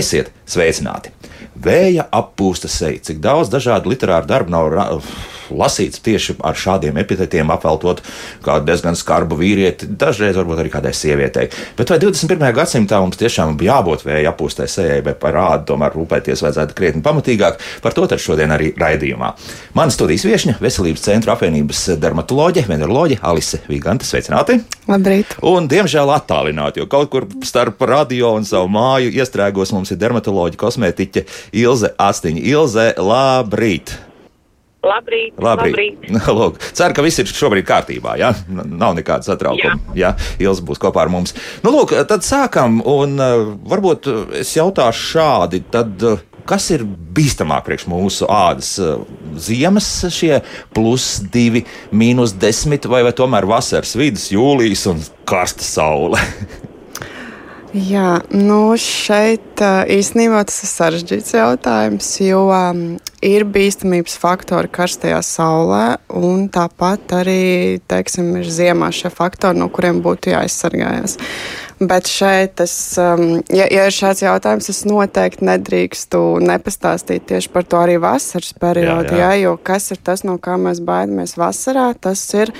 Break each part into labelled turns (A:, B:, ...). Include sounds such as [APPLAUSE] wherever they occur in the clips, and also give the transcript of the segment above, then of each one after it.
A: Esiet sveicināti! Vēja appūsta seja, cik daudz dažādu literāru darbu nav lasīts tieši ar šādiem epitetiem, apveltot kādu diezgan skarbu vīrieti, dažreiz varbūt arī kādai sievietei. Bet vai 21. gadsimtā mums tiešām bija jābūt vēja apūstai sejai, vai par rādu tomēr rūpēties vajadzētu krietni pamatīgāk? Par to tad šodien arī raidījumā. Mana studijas viesņa, Veselības centra apvienības dermatoloģe, veneroloģe Alise Vigante. Sveicināti!
B: Labrīt!
A: Un, diemžēl attālināti, jo kaut kur starp radio un savu māju iestrēgos mums ir dermatoloģija, kosmētiķe Ilze Astiņa. Ilze, labrīt!
C: Labrīt! labrīt.
A: labrīt. [LAUGHS] Ceru, ka viss ir šobrīd kārtībā. Ja? Nav nekāda satraukuma. Jā. Ja? Ilza būs kopā ar mums. Nu, lūk, tad sākam. Un, uh, varbūt es jautāšu šādi. Tad, uh, kas ir bīstamāk priekš mūsu ādas? Ziemas šie plus divi, mīnus desmit, vai, vai tomēr vasaras vidus, jūlijas un karsta saule? [LAUGHS]
B: Jā, nu šeit īstenībā tas ir sarežģīts jautājums, jo ir bīstamības faktori karstajā saulē, un tāpat arī, teiksim, ir ziemā šie faktori, no kuriem būtu jāaizsargājas. Bet šeit, es, ja, ja ir šāds jautājums, es noteikti nedrīkstu nepastāstīt tieši par to arī vasaras periodu, jā, jā. Jā, jo kas ir tas, no kā mēs baidamies vasarā, tas ir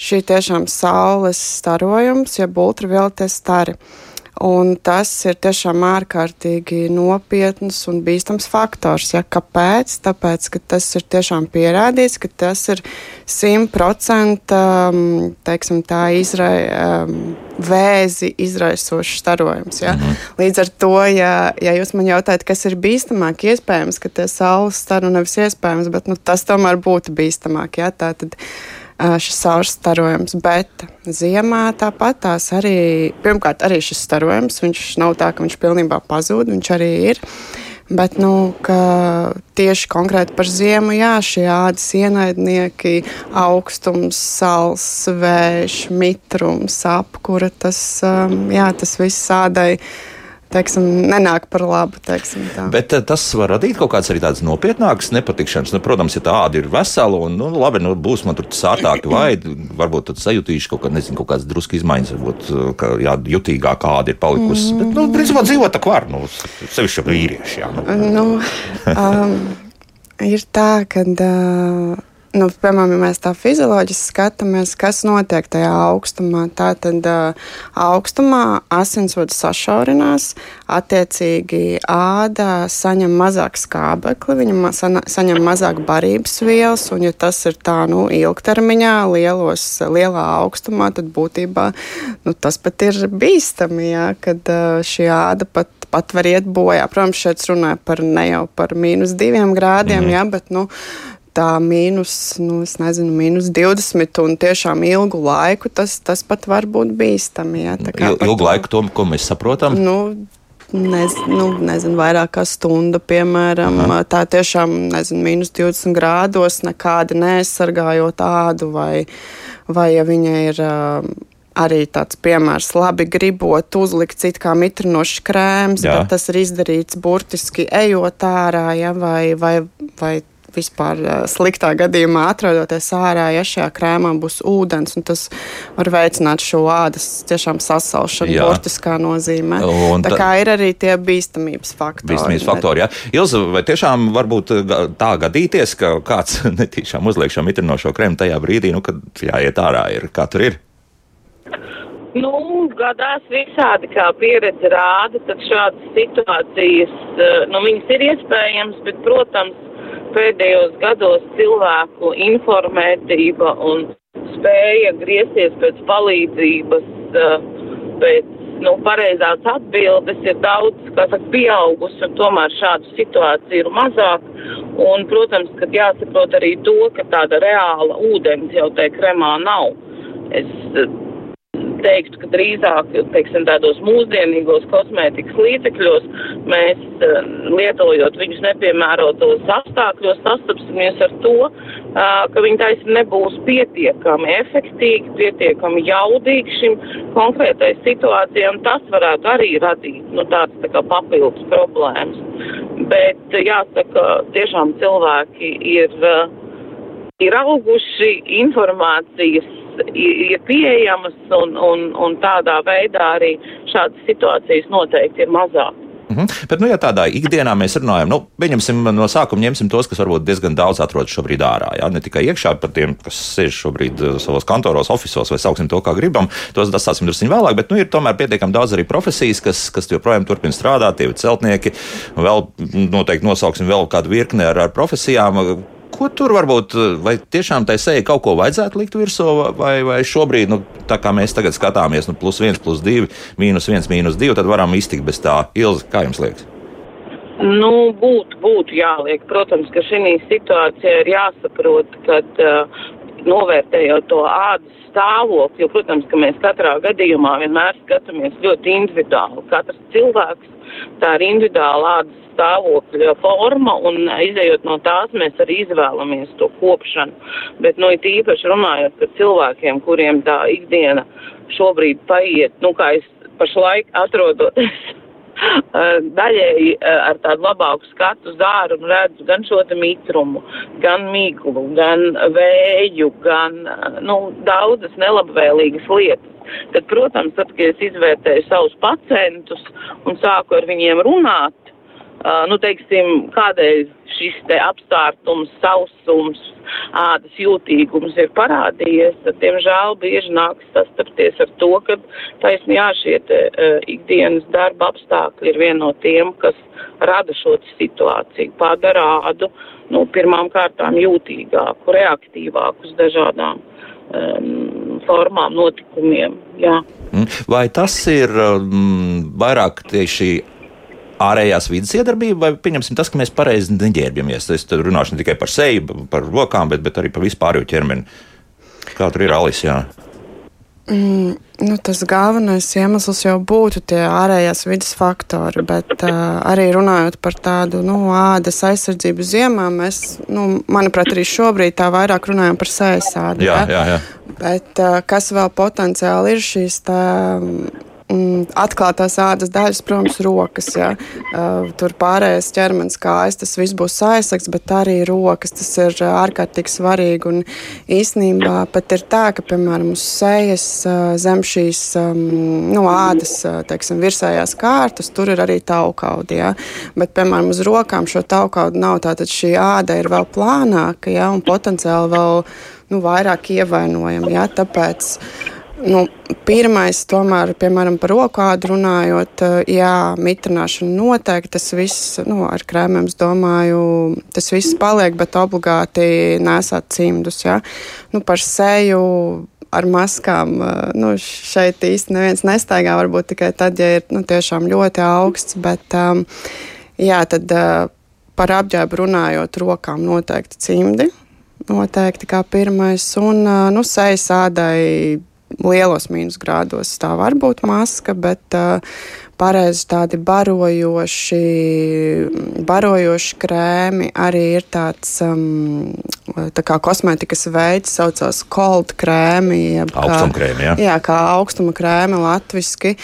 B: šī tiešām saules starojums, jeb ultravioletes stari. Un tas ir tiešām ārkārtīgi nopietns un bīstams faktors. Ja, kāpēc? Tāpēc, ka tas ir tiešām pierādīts, ka tas ir simtprocentīgi tā izrai, um, vēzi izraisošs starojums. Ja? Mhm. Līdz ar to, ja, ja jūs man jautājat, kas ir bīstamāk, iespējams, ka tie saules staru nevis iespējams, bet nu, tas tomēr būtu bīstamāk. Ja? Tā, tad, šis saules starojums. Bet ziemā tāpat tās arī, pirmkārt, arī šis starojums, viņš nav tā, ka viņš pilnībā pazūd, viņš arī ir. Bet nu, tieši konkrēti par ziemu, jā, šie ādas ienaidnieki, augstums, sāls, vējš, mitrums, apkura, tas, jā, tas viss ādai teiksim, nenāk par labu. Teiksim, tā.
A: Bet eh, tas var radīt kaut kādas arī tādas nopietnākas nepatikšanas. Nu, protams, ja tā āda ir vesela un nu, labi, nu, būs man tur sārtāki vai [CLEARS THROAT] varbūt tad sajutīšu kaut, kā, nezinu, kaut kādas drusku izmaiņas, varbūt eh, ka, jā, jutīgāk āda ir palikusi. Mm. Bet, nu, principā dzīvot tā var, nu, sevišķi vīrieši. Jā, nu.
B: Nu, [LAUGHS] um, ir tā, ka. Uh, nu, piemēram, ja mēs tā fizioloģiski skatāmies, kas notiek tajā augstumā, tad uh, augstumā asinsvadi sašaurinās, attiecīgi āda saņem mazāk skābekli, viņa saņem mazāk barības vielas, un ja tas ir tā nu, ilgtermiņā, lielos, lielā augstumā, tad būtībā nu, tas pat ir bīstami, jā, kad uh, šī āda pat pat var iet bojā. Protams, šeit runāja par ne jau par mīnus diviem grādiem, mm. jā, bet nu, tā mīnus, nu, nezinu, mīnus 20 un tiešām ilgu laiku, tas, tas pat var būt bīstami. Ja,
A: Il, ilgu laiku, to, ko mēs saprotam?
B: Nu, Nez, nu, nezinu, vairāk kā stunda, piemēram. Aha. Tā tiešām, nezinu, mīnus 20 grādos, nekādi neaizsargājot tādu, vai, vai ja viņa ir. Arī tāds piemērs, labi gribot uzlikt it kā mitrinošs krēms, Jā. bet tas ir izdarīts burtiski ejot ārā, ja, vai, vai, vai vispār sliktā gadījumā atrodoties ārā, ja šajā krēmā būs ūdens, un tas var veicināt šo ādas tiešām sasalšanu, burtiskā nozīmē. Un tā kā ir arī tie bīstamības faktori.
A: Bīstamības faktori, jā. Ilza, vai tiešām varbūt tā gadīties, ka kāds [LAUGHS] netīšām uzliek šo mitrinošo krēmu tajā brīdī, nu, kad jāiet ārā, ir, kā tur ir?
C: Nu, gadās visādi, kā pieredze rāda, tad šādas situācijas, nu, viņas ir iespējams, bet, protams, pēdējos gados cilvēku informētība un spēja griezties pēc palīdzības, eh, pēc nu, pareizās atbildes ir daudz, kā saka, pieaugusi, un tomēr šādu situāciju ir mazāk. Un, protams, ka jāsaprot arī to, ka tāda reāla ūdens jau te kremā nav. Es teiktu, ka drīzāk, teiksim, tādos mūsdienīgos kosmētikas līdzekļos mēs uh, lietojot viņus nepiemērotos apstākļos sastapsimies ar to, uh, ka viņi taisa nebūs pietiekami efektīgi, pietiekami jaudīgi šim konkrētai situācijai, un tas varētu arī radīt, nu, tāds tā kā papildus problēmas. Bet jāsaka, tiešām cilvēki ir, ir auguši informācijas ir pieejamas un, un, un tādā veidā arī šādas situācijas noteikti ir mazāk.
A: Mm -hmm. Bet, nu, ja tādā ikdienā mēs runājam, nu, pieņemsim no sākuma, ņemsim tos, kas varbūt diezgan daudz atrodas šobrīd ārā. Jā, ne tikai iekšā, par tiem, kas sēž šobrīd uh, savos kantoros, oficiālos vai sauksim to, kā gribam. Tos atstāsim drusku vēlāk, bet nu, ir tomēr pietiekami daudz arī profesijas, kas, kas joprojām turpina strādāt. Tie ir celtnieki, vēl noteikti nosauksim vēl kādu virkni ar, ar profesijām ko tur varbūt, vai tiešām tai sejai kaut ko vajadzētu likt virsū, vai, vai šobrīd, nu, tā kā mēs tagad skatāmies, nu, plus viens, plus divi, mīnus viens, mīnus divi, tad varam iztikt bez tā. Ilzi, kā jums liekas?
C: Nu, būtu, būtu jāliek. Protams, ka šī situācijā ir jāsaprot, ka uh, novērtējot to ādas stāvokli, jo, protams, ka mēs katrā gadījumā vienmēr skatāmies ļoti individuāli. Katrs cilvēks tā ir individuāla ādas stāvokļa forma, un izējot no tās mēs arī izvēlamies to kopšanu. Bet, nu, it īpaši runājot par cilvēkiem, kuriem tā ikdiena šobrīd paiet, nu, kā es pašlaik atrodoties [LAUGHS] daļēji ar tādu labāku skatu uz āru un redzu gan šo te mitrumu, gan miglu, gan vēju, gan, nu, daudzas nelabvēlīgas lietas. Tad, protams, tad, kad es izvērtēju savus pacientus un sāku ar viņiem runāt, Uh, nu, teiksim, kādēļ šis te apstāstums, sausums, ādas jūtīgums ir parādījies, tad, diemžēl, bieži nāks sastapties ar to, ka taisni jā, šie te uh, ikdienas darba apstākļi ir viena no tiem, kas rada šo situāciju, padara ādu, nu, pirmām kārtām jūtīgāku, reaktīvāku uz dažādām um, formām, notikumiem. Jā.
A: Mm. Vai tas ir um, vairāk tieši ārējās vidas iedarbība, vai pieņemsim tas, ka mēs pareizi neģērbjamies. Es runāšu ne tikai par seju, par rokām, bet, bet arī par vispārējo ķermeni. Kā tur ir Alisija?
B: Mm, nu, tas galvenais iemesls jau būtu tie ārējās vidas faktori, bet uh, arī runājot par tādu nu, ādas aizsardzību ziemā, mēs, nu, manuprāt, arī šobrīd tā vairāk runājam par sēsādu.
A: Jā, jā, jā.
B: Bet uh, kas vēl potenciāli ir šīs tā atklātās ādas daļas, protams, rokas. Ja. Uh, tur pārējais ķermenis, kājas, tas viss būs aizsegts, bet arī rokas. Tas ir uh, ārkārtīgi svarīgi. Un īsnībā pat ir tā, ka, piemēram, uz sejas uh, zem šīs um, nu, ādas, teiksim, virsējās kārtas, tur ir arī taukaudi. Ja. Bet, piemēram, uz rokām šo taukaudu nav. Tātad šī āda ir vēl plānāka ja, un potenciāli vēl nu, vairāk ievainojama. Ja, tāpēc Nu, pirmais, tomēr, piemēram, par rokādu runājot, eh, jā, mitrināšana noteikti tas viss, nu, ar krēmiem, es domāju, tas viss paliek, bet obligāti nesāt cimdus, jā. Nu, par seju ar maskām, eh, nu, šeit īsti neviens nestaigā, varbūt tikai tad, ja ir, nu, tiešām ļoti augsts, bet, um, jā, tad uh, par apģērbu runājot, rokām noteikti cimdi. Noteikti kā pirmais, un nu, sejas ādai lielos mīnusgrādos tā var būt maska, bet uh, pareizi tādi barojoši, barojoši krēmi arī ir tāds um, tā kā kosmētikas veids, saucās cold krēmi.
A: Augstuma krēmi, jā.
B: Jā, kā augstuma krēmi latviski.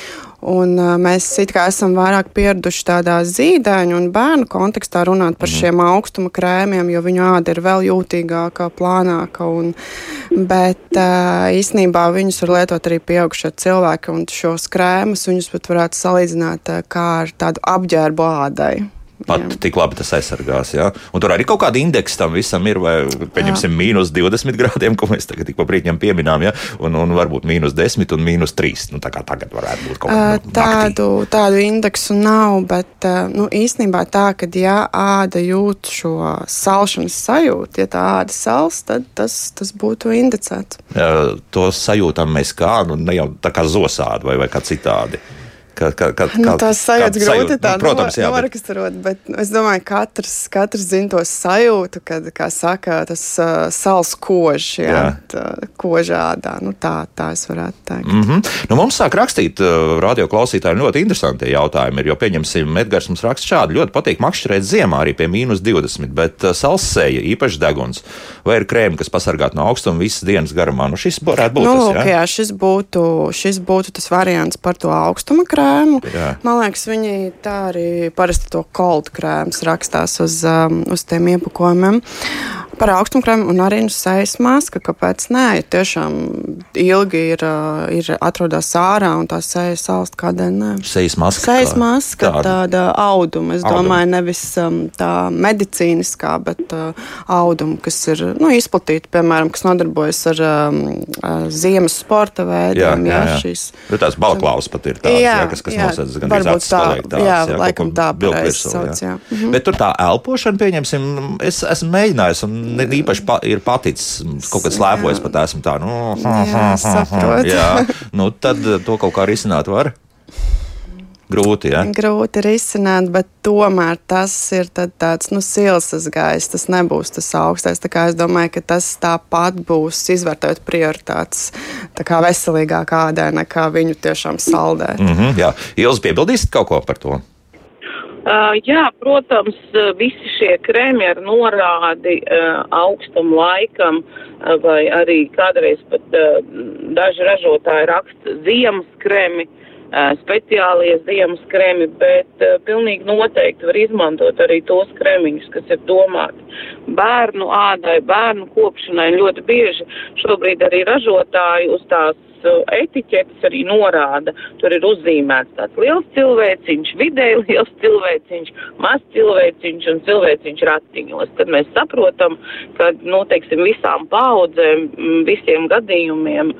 B: Un, uh, mēs esam vairāk pieraduši tādā zīdaiņu un bērnu kontekstā runāt par mm. šiem augstuma krēmiem, jo viņu āda ir vēl jūtīgāka, plānāka. Un, bet uh, īsnībā viņus var lietot arī pieaugušie cilvēki, un šos krēmus viņus pat varētu salīdzināt uh, kā ar tādu apģērbu ādai.
A: Pat jā. tik labi tas aizsargās. Jā. Un tur arī kaut kāda indeksa tam visam ir, vai pieņemsim mīnus 20 grādiem, ko mēs tagad tik pa brīdim pieminām, ja? un, un varbūt mīnus 10 un mīnus 3. Nu, tā kā tagad varētu būt kaut kāda uh,
B: tādu, tādu indeksu nav, bet nu, īstenībā tā, ka ja āda jūt šo salšanas sajūtu, ja tā āda sals, tad tas, tas būtu indicēts.
A: Uh, to sajūtam mēs kā, nu, ne jau tā kā zosādi vai, vai kā citādi.
B: Kā, kā, kā, nu, tās sajūtas grūti tā nu, protams, jā, noraksturot, bet... bet es domāju, ka katrs, katrs zina to sajūtu, kad, kā saka, tas uh, sals kož, jā, jā. kožādā. Nu, tā, tā es varētu teikt.
A: Mm -hmm. nu, mums sāk rakstīt uh, radio klausītājiem ļoti interesanti jautājumi, ir, jo pieņemsim, Edgars mums raksta šādi, ļoti patīk makšķerēt ziemā arī pie mīnus 20, bet uh, salsēja, īpaši deguns, vai ir krēmi, kas pasargāt no augstuma visas dienas garumā. Nu, šis varētu būt
B: nu,
A: tas, jā?
B: jā, šis būtu, šis būtu tas variants par to augstuma krēmu krēmu. Jā. Man liekas, viņi tā arī parasti to koldu krēmus rakstās uz, um, uz tiem iepakojumiem. Par augstumkrēmu un arī nu sejas maska. Kāpēc nē? Ja tiešām ilgi ir, ir atrodas ārā un tā seja salst kādēļ nē.
A: Sejas maska.
B: Sejas maska, tāda, tāda auduma. Es auduma. domāju, nevis um, tā medicīniskā, bet uh, auduma, kas ir nu, izplatīta, piemēram, kas nodarbojas ar um, ziemas sporta veidiem. Jā, jā, jā. Šīs,
A: bet tās balklausas pat ir tādas, jā, jā, kas, kas nosacas gan
B: varbūt tā, tās, jā, jā, laikam tā pareizi sauc, jā.
A: Mhm. Bet tur tā elpošana, pieņemsim, es esmu mēģinājis un īpaši pa, ir paticis, kaut kad slēpojas pat esmu tā, nu,
B: jā,
A: jā, [LAUGHS] nu tad to kaut kā risināt var. Grūti, ja?
B: Grūti risināt, bet tomēr tas ir tāds nu, silsas gaiss. Tas nebūs tas augstais. Es domāju, ka tas tāpat būs izvērtējot prioritātes tā veselīgāk ādai, nekā viņu tiešām saldēt.
A: Mm -hmm, jā, Ilzi piebildīsit kaut ko par to?
C: Uh, jā, protams, visi šie ar norādi uh, augstum laikam, uh, vai arī kādreiz pat uh, daži ražotāji raksta ziemas krēmi, uh, speciālie ziemas krēmi, bet uh, pilnīgi noteikti var izmantot arī tos krēmiņus, kas ir domāti bērnu ādai, bērnu kopšanai. Ļoti bieži šobrīd arī ražotāji uz tās etiķetes arī norāda. Tur ir uzzīmēts tāds liels cilvēciņš, vidēji liels cilvēciņš, maz cilvēciņš un cilvēciņš ratiņos. Tad mēs saprotam, ka, nu, teiksim, visām paudzēm, visiem gadījumiem,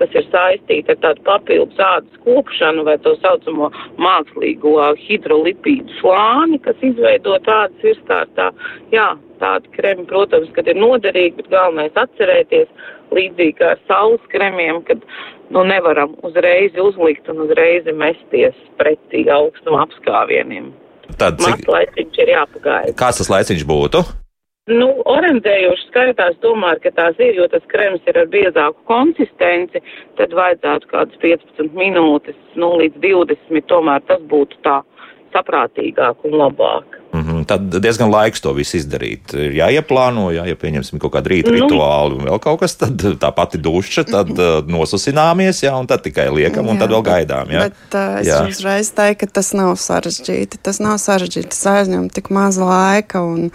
C: kas ir saistīti ar tādu papildus ādas kopšanu vai to saucamo mākslīgo hidrolipīdu slāni, kas izveido tādas virskārtā, jā, tādi kremi, protams, kad ir noderīgi, bet galvenais atcerēties, līdzīgi kā ar saules kremiem, kad nu, nevaram uzreiz uzlikt un uzreiz mesties pretī augstuma apskāvieniem.
A: Tad cik...
C: laiciņš ir jāpagaida.
A: Kāds tas laiciņš būtu?
C: Nu, orientējoši skaitās tomēr, ka tās ir, jo tas krems ir ar biezāku konsistenci, tad vajadzētu kādas 15 minūtes, nu, līdz 20, tomēr tas būtu tā saprātīgāk un labāk.
A: Mm -hmm. Tad diezgan laiks to visu izdarīt. Ir jāieplāno, jā, ja pieņemsim kaut kādu rīta nu, rituālu un vēl kaut kas, tad [LAUGHS] tā pati duša, tad [LAUGHS] uh, nosasināmies, jā, un tad tikai liekam, jā, un tad vēl gaidām. Jā.
B: Bet uh, es jā. uzreiz teiktu, ka tas nav sarežģīti. Tas nav sarežģīti. Tas aizņem tik maz laika. Un,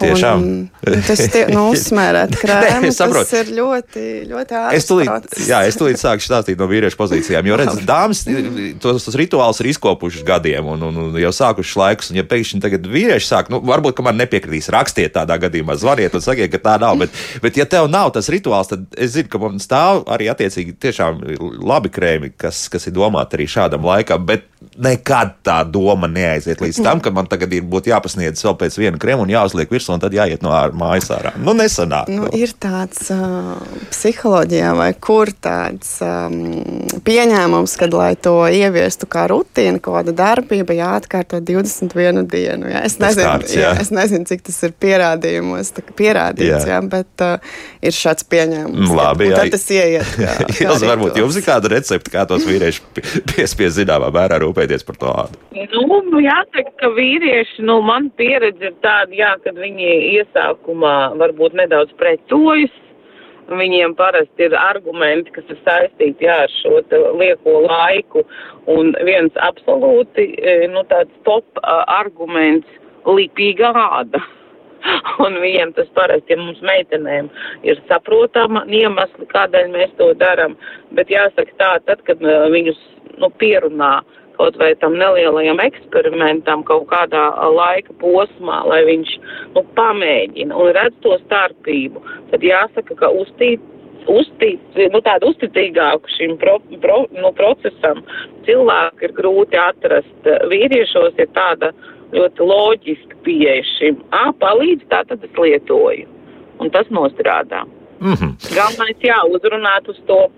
A: Tiešām.
B: Un, un tas tie, nu, [LAUGHS] uzsmērēt krēmu, Nē, tas ir ļoti, ļoti ātri.
A: Es tulīt, jā, es tulīt sāku stāstīt no vīriešu pozīcijām, jo, redz, dāmas tos, tos rituālus ir izkopušas gadiem un, un, un jau sākušas laikus, un ja pēkšņi tagad vīrieši sāk, nu, varbūt, ka man nepiekritīs, rakstiet tādā gadījumā, zvaniet un sakiet, ka tā nav, bet, bet ja tev nav tas rituāls, tad es zinu, ka man stāv arī attiecīgi tiešām labi krēmi, kas, kas ir domāti arī šādam laikam, bet nekad tā doma neaiziet līdz tam, ka man tagad ir jāpasniedz vēl pēc viena krēma un jāuzliek virsū, un tad jāiet no mājas ārā. Nu, nesanāk.
B: Nu, ir tāds uh, psiholoģijā vai kur tāds um, pieņēmums, kad, lai to ieviestu kā rutīnu, kāda darbība jāatkārto 21 dienu. Jā. Es, nezinu, kārts, jā. Jā, es nezinu, cik tas ir pierādījumos, pierādīts, jā. Jā, bet uh, ir šāds pieņēmums.
A: Labi, jā.
B: Tad tas ieiet. [LAUGHS] Kā,
A: kā varbūt jums ir kāda recepte, kā tos vīrieši piespies zināmā mērā rūpēties par to ādu?
C: Nu, nu, jāsaka, ka vīrieši, nu, man pieredze ir tāda, jā, kad viņi iesākumā varbūt nedaudz pretojas. Viņiem parasti ir argumenti, kas ir saistīti jā, ar šo lieko laiku. Un viens absolūti, e, nu, tāds top uh, arguments - lipīga āda. [LAUGHS] Un viņiem tas parasti, ja mums meitenēm ir saprotama iemesli, kādēļ mēs to darām, bet jāsaka tā, tad, kad uh, viņus, nu, pierunā uh, kaut vai tam nelielajam eksperimentam kaut kādā laika posmā, lai viņš nu, pamēģina un redz to starpību, tad jāsaka, ka uztīt, uztīt, nu, tādu uzticīgāku šim pro, pro, nu, procesam cilvēku ir grūti atrast. Vīriešos ir tāda ļoti loģiska pieeja šim. Ā, palīdz, tā tad es lietoju. Un tas nostrādā.
A: Mm -hmm.
C: Galvenais jā, uzrunāt uz to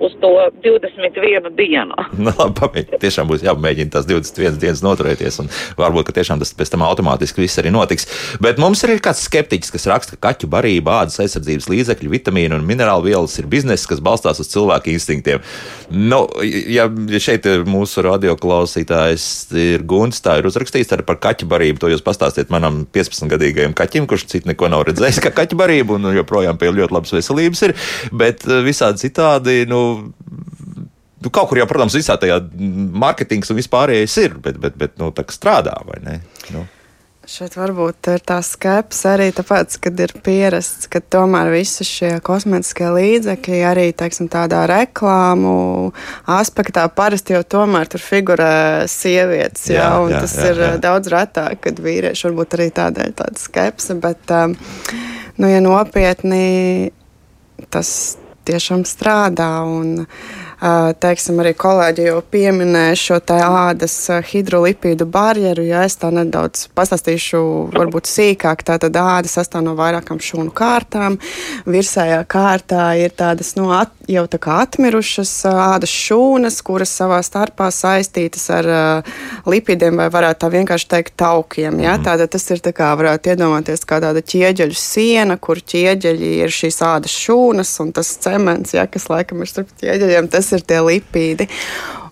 C: uz to 21 dienu. [LAUGHS]
A: Nu, labi, pamēģināt. Tiešām būs jāmēģina tās 21 dienas noturēties, un varbūt tiešām tas pēc tam automātiski viss arī notiks. Bet mums ir kāds skeptiķis, kas raksta, ka kaķu barība, ādas aizsardzības līdzekļi, vitamīnu un minerālu vielas ir bizness, kas balstās uz cilvēku instinktiem. Nu, ja šeit mūsu radioklausītājs ir Guns, tā ir uzrakstījis arī par kaķu barību, to jūs pastāstiet manam 15-gadīgajam kaķim, kurš citu neko nav redzējis, kā kaķu barību, un joprojām pie ļoti labas veselības ir, bet eh, visādi citādi, nu, Nu, kaut kur jau, protams, visā tajā mārketings un vispārējais ir, bet, bet, bet nu, tā kā strādā vai ne? Nu.
B: Šeit varbūt ir tā skepse arī tāpēc, kad ir pierasts, ka tomēr visi šie kosmetiskie līdzekļi, arī teiksim, tādā reklāmu aspektā, parasti jau tomēr tur figurē sievietes. Jā, jā, jā, tas jā, ir jā. daudz retāk, kad vīrieši varbūt arī tādēļ tāda skepse. Bet, um, nu, ja nopietni tas tiešām strādā. Un, teiksim, arī kolēģi jau pieminēja šo ādas hidrolipīdu barjeru. Ja es tā nedaudz pastāstīšu, varbūt sīkāk, tad āda sastāv no vairākām šūnu kārtām. Virsējā kārtā ir tādas no nu, at, jau tā kā atmirušas ādas šūnas, kuras savā starpā saistītas ar lipidiem, vai varētu tā vienkārši teikt, taukiem. Ja? Mm. Tātad tas ir tā kā varētu iedomāties kā tāda ķieģeļu siena, kur ķieģeļi ir šīs ādas šūnas un tas cements, ja, kas laikam ir starp ķieģeļiem. Tas ir tie lipīdi.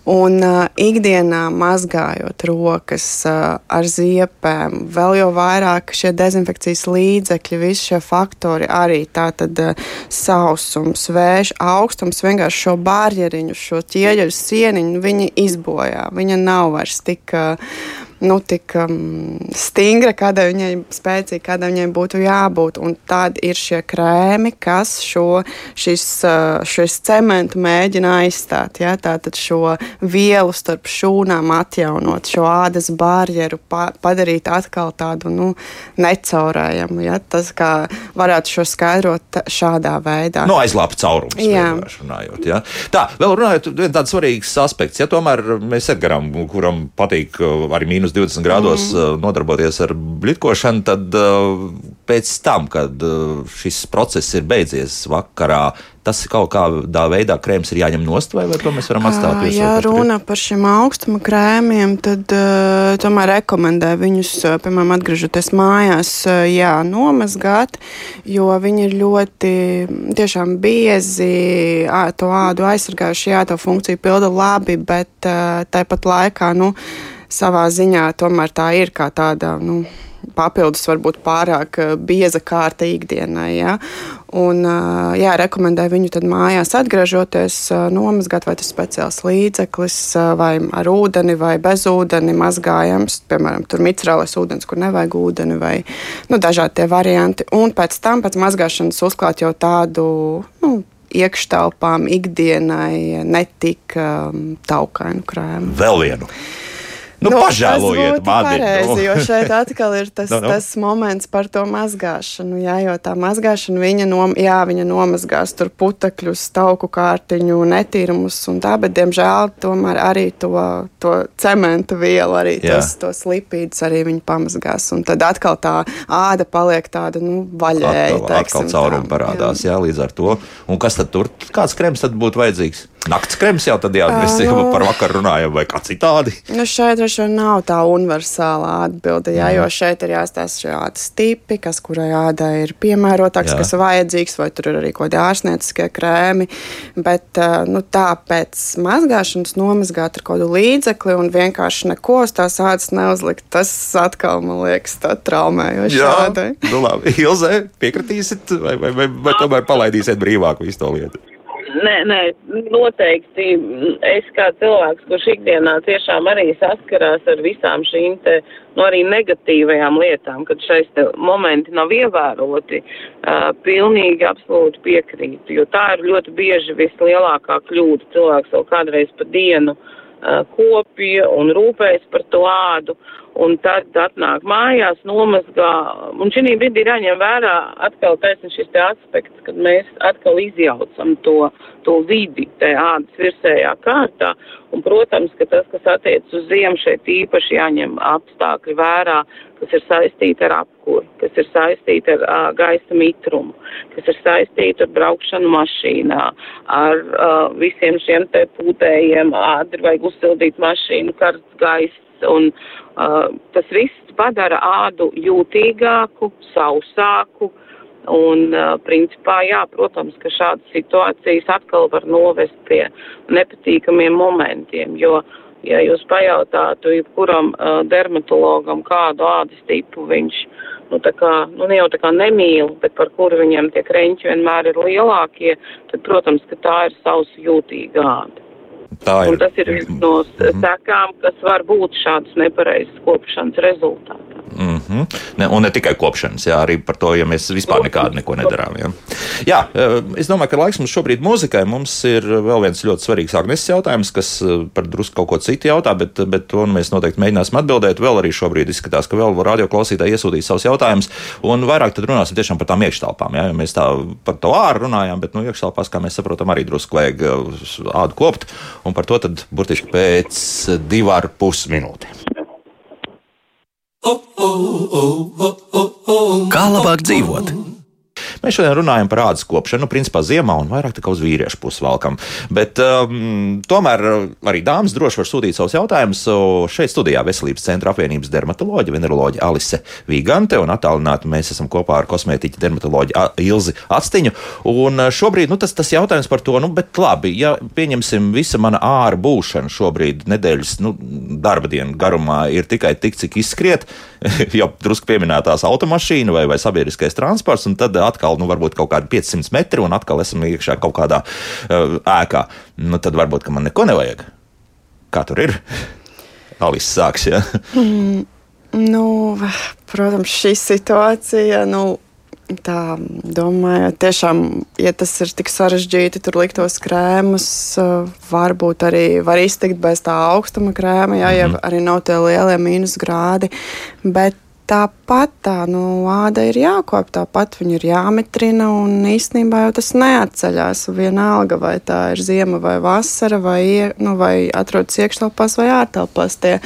B: Un uh, ikdienā mazgājot rokas uh, ar ziepēm, vēl jau vairāk šie dezinfekcijas līdzekļi, visi šie faktori arī tātad uh, sausums, vējš, augstums, vienkārši šo barjeriņu, šo ķieģeļu sieniņu viņi izbojā. Viņa nav vairs tik. Uh, nu, tik um, stingra, kādai viņai spēcīga, kādai viņai būtu jābūt. Un tad ir šie krēmi, kas šo šis, uh, šis cementu mēģina aizstāt. Ja? Tātad šo vielu starp šūnām atjaunot, šo ādas barjeru pa, padarīt atkal tādu nu, necaurējumu. Ja? Tas kā varētu šo skaidrot šādā veidā.
A: No aizlāpa caurums. Jā. Runājot, ja? Tā, vēl runājot, viens tāds svarīgs aspekts. Ja tomēr mēs Edgaram, kuram patīk uh, arī mīnus mīnus 20 grādos mm. nodarboties ar blitkošanu, tad uh, pēc tam, kad uh, šis process ir beidzies vakarā, tas kaut kādā veidā krēms ir jāņem nost, vai, vai to mēs varam atstāt?
B: Uh, ja runa par šiem augstuma krēmiem, tad uh, tomēr rekomendē viņus, uh, piemēram, atgriežoties mājās, uh, jā, nomazgāt, jo viņi ir ļoti tiešām biezi, to ādu aizsargājuši, jā, to funkciju pilda labi, bet uh, tāpat laikā, nu, savā ziņā tomēr tā ir kā tāda. Nu, Papildus varbūt pārāk eh, bieza kārta ikdienai. Ja? Un, eh, jā, rekomendēju viņu tad mājās atgriežoties, eh, nomazgāt, vai tas speciāls līdzeklis, vai ar ūdeni, vai bez ūdeni mazgājams. Piemēram, tur micerālais ūdens, kur nevajag ūdeni, vai nu, dažādi tie varianti. Un pēc tam, pēc mazgāšanas, uzklāt jau tādu. Nu, iekštelpām, ikdienai, netik um, taukainu krēmu.
A: Vēl vienu. Nu, nu, pažēlojiet mani.
B: Pareizi, nu. jo šeit atkal ir tas, no, [LAUGHS] nu, no. Nu. tas moments par to mazgāšanu. Jā, jo tā mazgāšana, viņa, nom, jā, viņa nomazgās tur putekļus, tauku kārtiņu, netīrumus un tā, bet, diemžēl, tomēr arī to, to cementu vielu, arī jā. tos, tos lipīdus arī viņa pamazgās. Un tad atkal tā āda paliek tāda, nu, vaļēja.
A: Atkal, atkal caurumi parādās, jā. jā, līdz ar to. Un kas tad tur, kāds krems tad būtu vajadzīgs? Nakts krems jau tad, jā, mēs jau nu, par vakaru runājam, vai kā citādi?
B: Nu šeit droši vien nav tā universālā atbilde, jā, jo šeit ir jāstāsta šādi tipi, kas kurai ādai ir piemērotāks, jā. kas ir vajadzīgs, vai tur ir arī kaut kādi ārstnieciskie krēmi. Bet nu, tā pēc mazgāšanas nomazgāt ar kādu līdzekli un vienkārši neko uz tās ādas neuzlikt, tas atkal, man liekas, tā traumējoši ādai.
A: Nu labi, Ilze, piekritīsit vai, vai, vai, vai tomēr palaidīsiet brīvāk visu to lietu?
C: Nē, nē, noteikti es kā cilvēks, kurš ikdienā tiešām arī saskarās ar visām šīm te, nu, arī negatīvajām lietām, kad šais te momenti nav ievēroti, uh, pilnīgi absolūti piekrītu, jo tā ir ļoti bieži vislielākā kļūda. Cilvēks vēl kādreiz pa dienu uh, kopija un rūpējas par to ādu. Un tad atnāk mājās, nomazgā. Un šī brīdī ir jāņem vērā atkal taisnība šis te aspekts, kad mēs atkal izjaucam to, to vidi te ādas virsējā kārtā. Un, protams, ka tas, kas attiec uz ziemu, šeit īpaši jāņem apstākļi vērā, kas ir saistīti ar apkuru, kas ir saistīti ar uh, gaisa mitrumu, kas ir saistīti ar braukšanu mašīnā, ar uh, visiem šiem te pūtējiem, ātri vajag uzsildīt mašīnu, karsts gaiss un uh, tas viss padara ādu jūtīgāku, sausāku. Un, uh, principā, jā, protams, ka šādas situācijas atkal var novest pie nepatīkamiem momentiem, jo, ja jūs pajautātu jebkuram uh, dermatologam, kādu ādas tipu viņš, nu, kā, nu, ne jau tā kā nemīl, bet par kuru viņam tie kreņķi vienmēr ir lielākie, tad, protams, ka tā ir sausa jūtīga āda. Tā ir. Un tas ir viens no -hmm. sekām, kas var būt šādas nepareizas kopšanas rezultātā.
A: Mm -hmm. ne, un ne tikai kopšanas, jā, arī par to, ja mēs vispār nekādu neko nedarām. Jā. jā, es domāju, ka laiks mums šobrīd muzikai. Mums ir vēl viens ļoti svarīgs Agneses jautājums, kas par drusku kaut ko citu jautā, bet, bet to mēs noteikti mēģināsim atbildēt. Vēl arī šobrīd izskatās, ka vēl radioklausītāji iesūtīs savus jautājumus, un vairāk tad runāsim tiešām par tām iekštelpām. Jā, mēs tā par to āru runājām, bet nu, iekštelpās, kā mēs saprotam, arī drusku vajag ādu kopt, un par to tad burtiski pēc divu ar pus minūtēm.
D: Kā labāk dzīvot?
A: Mēs šodien runājam par ādas kopšanu, nu, principā ziemā un vairāk tā kā uz vīriešu pusi valkam. Bet um, tomēr arī dāmas droši var sūtīt savus jautājumus. Šeit studijā Veselības centra apvienības dermatoloģija, veneroloģija Alise Vigante un attālināti mēs esam kopā ar kosmētiķu dermatoloģiju Ilzi Atstiņu. Un uh, šobrīd nu, tas, tas jautājums par to, nu, bet labi, ja pieņemsim visa mana āra būšana šobrīd nedēļas nu, darba dienu garumā ir tikai tik, cik izskriet, [LAUGHS] jau drusku pieminētās automašīna vai, vai sabiedriskais transports, un tad atkal, nu, varbūt kaut kādi 500 metri, un atkal esam iekšā kaut kādā uh, ēkā. Nu, tad varbūt man neko nevajag. Kā tur ir? [LAUGHS] Alice sāks, ja?
B: mm, nu, protams, šī situācija. Nu, Tā domāju, tiešām, ja tas ir tik sarežģīti, tur likt tos krēmus, varbūt arī var iztikt bez tā augstuma krēma, jā, mm -hmm. ja mhm. arī nav tie lielie mīnus grādi. Bet Tāpat tā nu, āda ir jākop, tāpat viņa ir jāmetrina. Un īstenībā jau tas neatceļas. Vienalga, vai tā ir ziema vai vasara, vai, nu, vai atrodas iekštelpās vai ārtelpās. Tie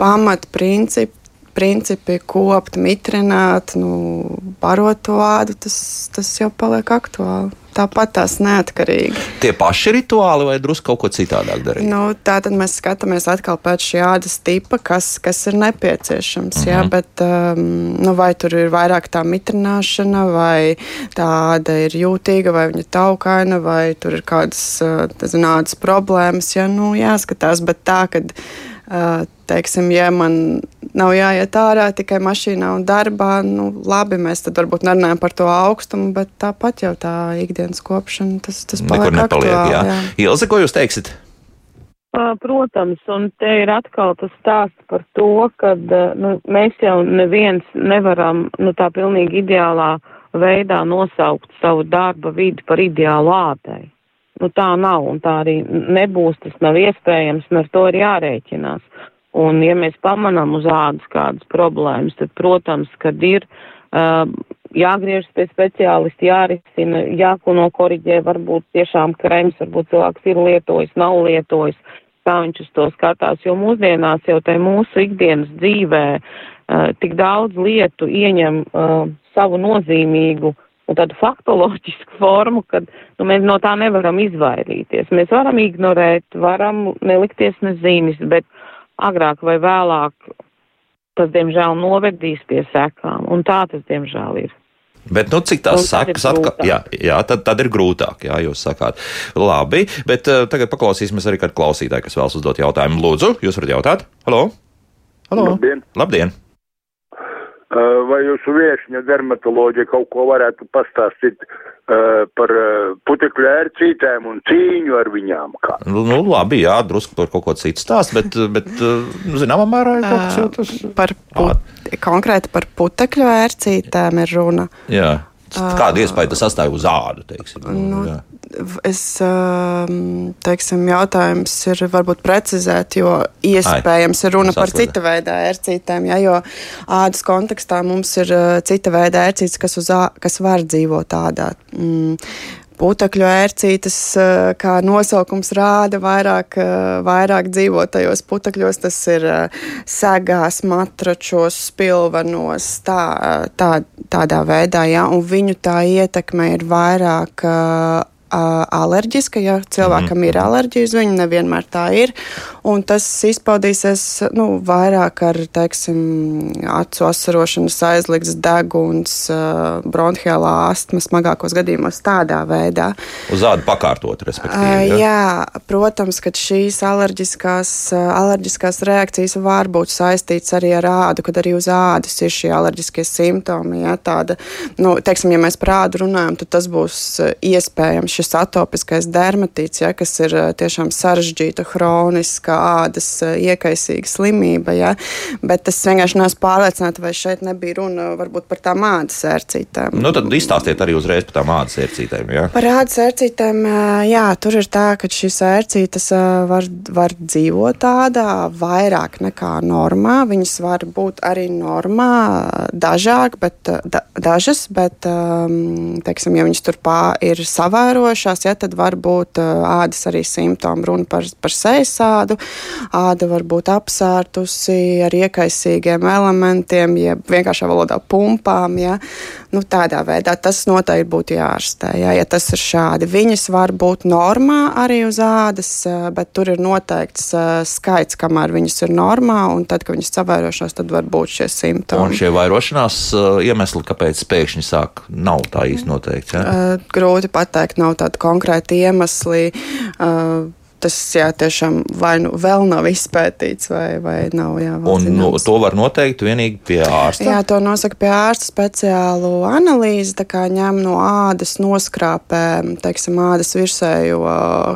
B: pamatprincipi principi, kopt, mitrināt, nu, barot to ādu, tas, tas jau paliek aktuāli. Tāpat tās neatkarīgi.
A: Tie paši rituāli vai drusku kaut ko citādāk darīt?
B: Nu, tā tad mēs skatāmies atkal pēc šī ādas tipa, kas, kas ir nepieciešams. Mm -hmm. jā, mhm. bet, um, nu, vai tur ir vairāk tā mitrināšana, vai tā āda ir jūtīga, vai viņa taukaina, vai tur ir kādas uh, zināmas problēmas. Jā, nu, jāskatās, bet tā, kad teiksim, ja man nav jāiet ārā tikai mašīnā un darbā, nu, labi, mēs tad varbūt nerunājam par to augstumu, bet tāpat jau tā ikdienas kopšana, tas, tas paliek Nekur nepaliek, aktuāli. Jā.
A: Jā. Ilze, ko jūs teiksit?
C: Protams, un te ir atkal tas stāsts par to, ka nu, mēs jau neviens nevaram nu, tā pilnīgi ideālā veidā nosaukt savu darba vidi par ideālu ādai. Nu, tā nav, un tā arī nebūs, tas nav iespējams, un ar to ir jārēķinās. Un, ja mēs pamanām uz ādas kādas problēmas, tad, protams, kad ir uh, jāgriežas pie speciālisti, jārisina, jākuno koriģē, varbūt tiešām krēms, varbūt cilvēks ir lietojis, nav lietojis, kā viņš uz to skatās, jo mūsdienās jau te mūsu ikdienas dzīvē uh, tik daudz lietu ieņem uh, savu nozīmīgu tādu faktoloģisku formu, ka nu, mēs no tā nevaram izvairīties. Mēs varam ignorēt, varam nelikties nezīmes, bet agrāk vai vēlāk tas, diemžēl, novedīs pie sekām, un tā tas, diemžēl, ir.
A: Bet, nu, cik tās sakas atkal, jā, jā tad, tad ir grūtāk, jā, jūs sakāt. Labi, bet uh, tagad paklausīsimies arī kādu klausītāju, kas vēlas uzdot jautājumu. Lūdzu, jūs varat jautāt? Halo? Halo?
E: Labdien!
A: Labdien.
E: Vai jūsu viešņa dermatoloģija kaut ko varētu pastāstīt uh, par putekļu ērcītēm un cīņu ar viņām? Kā?
A: Nu, nu, labi, jā, drusku par kaut ko citu stāst, bet, bet nu, zināmā mērā ir kaut kas jau tas.
B: Par put, konkrēti par putekļu ērcītēm ir runa.
A: Jā. Kādu iespēju tas atstāja uz ādu? Teiksim, nu,
B: jā. Es teiksim, jautājums ir varbūt precizēt, jo iespējams ir runa par cita veida ērcītēm. Ja, jo ādas kontekstā mums ir cita veida ērcītes, kas, uz, kas var dzīvot ādā. Mm putekļu ērcītes, kā nosaukums rāda, vairāk, vairāk dzīvo tajos putekļos. Tas ir segās, matračos, spilvenos, tā, tā, tādā veidā, jā, un viņu tā ietekme ir vairāk alerģiska, ja cilvēkam mm. ir alerģija uz viņu, nevienmēr tā ir. Un tas izpaudīsies nu, vairāk ar teiksim, acu asarošanas, aizliegts deguns, bronhiālā astma smagākos gadījumos tādā veidā.
A: Uz ādu pakārtot, respektīvi.
B: Ja? Jā, protams, ka šīs alerģiskās, alerģiskās reakcijas var būt saistītas arī ar ādu, kad arī uz ādas ir šie alerģiskie simptomi. Ja, tāda, nu, teiksim, ja mēs par ādu runājam, tad tas būs iespējams šis atopiskais dermatīts, ja, kas ir tiešām sarežģīta, hroniska ādas iekaisīga slimība. Ja, bet es vienkārši neesmu pārliecināta, vai šeit nebija runa varbūt par tām ādas ērcītēm.
A: Nu, tad izstāstiet arī uzreiz par tām ādas ērcītēm. Ja?
B: Par ādas ērcītēm, jā, tur ir tā, ka šīs ērcītes var, var dzīvot tādā vairāk nekā normā. Viņas var būt arī normā, dažāk, bet, da, dažas, bet, teiksim, ja viņas tur pā ir savērojušās, ja, tad var būt ādas arī simptomi. Runa par, par sejas ādu, āda var būt apsārtusi ar iekaisīgiem elementiem, jeb vienkāršā valodā pumpām. Ja. Nu, tādā veidā tas noteikti būtu jārastē. Ja, ja tas ir šādi, viņas var būt normā arī uz ādas, bet tur ir noteikts skaits, kamēr viņas ir normā, un tad, kad viņas savērošās, tad var būt šie simptomi.
A: Un šie vairošanās iemesli, kāpēc pēkšņi sāk, nav tā īsti noteikts. Ja?
B: Grūti pateikt, nav tādi konkrēti iemesli. Uh, tas jā, tiešām vai nu vēl nav izpētīts, vai, vai nav. Jā,
A: un nu, to var noteikt vienīgi pie ārsta.
B: Jā, to nosaka pie ārsta speciālu analīzi. Tā kā ņem no ādas, noskrāpē teiksim, ādas virsējo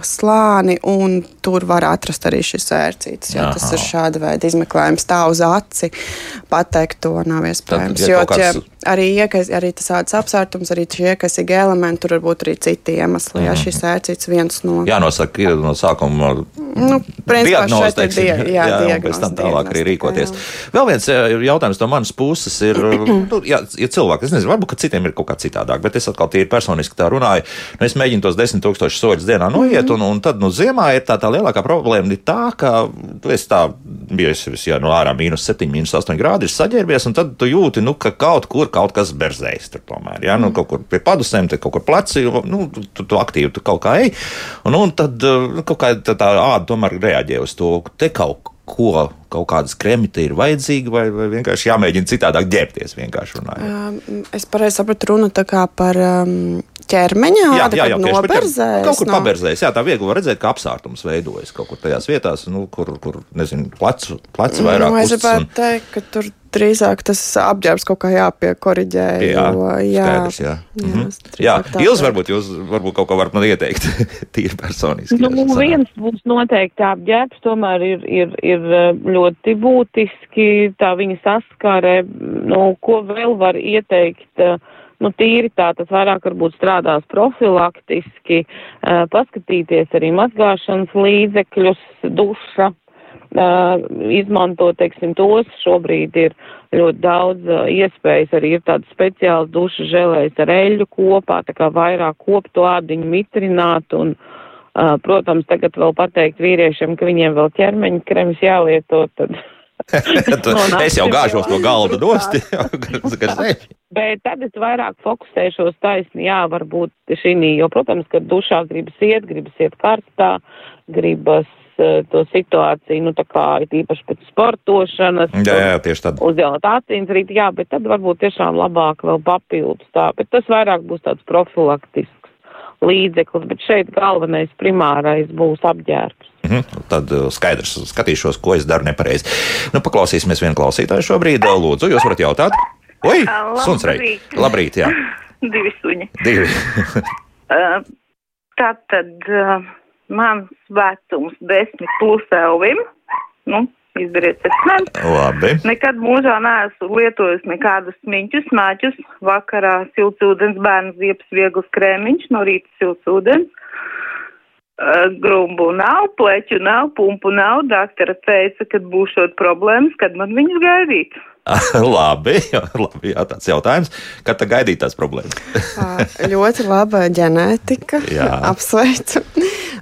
B: slāni, un tur var atrast arī šis ērcītis. Jā, tas ir šāda veida izmeklējums. Tā uz aci pateikt to nav iespējams. Tad, ja jo, kāds... ja, arī, iekas, arī tas ādas apsvērtums, arī šie iekasīgi elementi, tur var būt arī citi iemesli. Jā, mm. šis ērcītis viens no.
A: Jānosaka no sākuma
B: nu,
A: diagnoze, teiksim, die, jā, jā, [LAUGHS] jā, un pēc tam tālāk arī rīkoties. Jā. Vēl viens jautājums no manas puses ir, [CLEARS THROAT] nu, jā, ja cilvēki, es nezinu, varbūt, ka citiem ir kaut kā citādāk, bet es atkal tīri personiski tā runāju. Nu, es mēģinu tos desmit tūkstošus soļus dienā noiet, mm -hmm. un, un tad, nu, ziemā ir tā, tā lielākā problēma ir tā, ka tu esi tā, bijusi, ja no ārā mīnus 7, mīnus 8 grādi ir saģērbies, un tad tu jūti, nu, ka kaut kur kaut kas berzējas tur tomēr. Ja? Nu, kaut kur pie padusēm, kaut kur pleci, nu, tu, tu aktīvi tu kaut kā ej. Un, un tad nu, kaut kā tā, tā āda tomēr reaģē uz to, te kaut ko, kaut kādas kremiti ir vajadzīgi, vai, vai vienkārši jāmēģina citādāk ģērbties. Um,
B: es pareizi sapratu runu par um, ķermeņa āda, jā, jā, jā, noberzējas.
A: Kaut kur no... paberzējas, jā, tā viegli var redzēt, ka apsārtums veidojas kaut kur tajās vietās, nu, kur, kur, nezinu, plecu, plecu vairāk.
B: Nu, es gribētu un... teikt, ka tur drīzāk tas apģērbs kaut kā jāpiekoriģē.
A: Jā, jo, jā, skaidrs, jā. Jā, mm -hmm. jā. Ils, varbūt jūs varbūt kaut ko varat man ieteikt, [LAUGHS] tīri personiski.
C: Nu, viens būs noteikti apģērbs, tomēr ir, ir, ir ļoti būtiski tā viņa saskare, nu, ko vēl var ieteikt. Uh, nu, tīri tā, tas vairāk varbūt strādās profilaktiski, uh, paskatīties arī mazgāšanas līdzekļus, duša, uh, izmantot, teiksim, tos. Šobrīd ir ļoti daudz uh, iespējas, arī ir tādas speciālas duša želējas ar eļļu kopā, tā kā vairāk koptu ādiņu mitrināt un, uh, protams, tagad vēl pateikt vīriešiem, ka viņiem vēl ķermeņa krems jālieto, tad [LAUGHS] [LAUGHS]
A: es jau gāžos no galda nosti. [LAUGHS]
C: Bet tad es vairāk fokusēšos taisni, jā, varbūt šī, jo, protams, ka dušā gribas iet, gribas iet karstā, gribas to situāciju, nu, tā kā ir īpaši pēc sportošanas.
A: Jā, jā, tieši tad.
C: Uzdělot acīns rīt, jā, bet tad varbūt tiešām labāk vēl papildus tā, bet tas vairāk būs tāds profilaktisks līdzeklis, bet šeit galvenais primārais būs apģērbs.
A: Mhm, tad uh, skaidrs, skatīšos, ko es daru nepareizi. Nu, paklausīsimies vienu klausītāju šobrīd. Lūdzu, jūs varat jautāt? Oi, suns rei. Labrīt, jā. [LAUGHS]
D: Divi suņi.
A: Divi.
D: uh, tātad uh, mans vecums desmit plus Elvim. Nu, izdariet secinājumu.
A: Labi.
D: Nekad mūžā neesmu lietojis nekādus smiņķus, smēķus. Vakarā silts ūdens, bērnu ziepes, viegls krēmiņš, no rīta silts ūdens. Uh, grumbu nav, pleķu nav, pumpu nav. Daktere teica, ka būšot problēmas, kad man viņas gaidīt. [LAUGHS]
A: labi, labi jā, tāds jautājums. Kad tad gaidīt tās problēmas?
B: ļoti laba ģenētika. Apsveicu.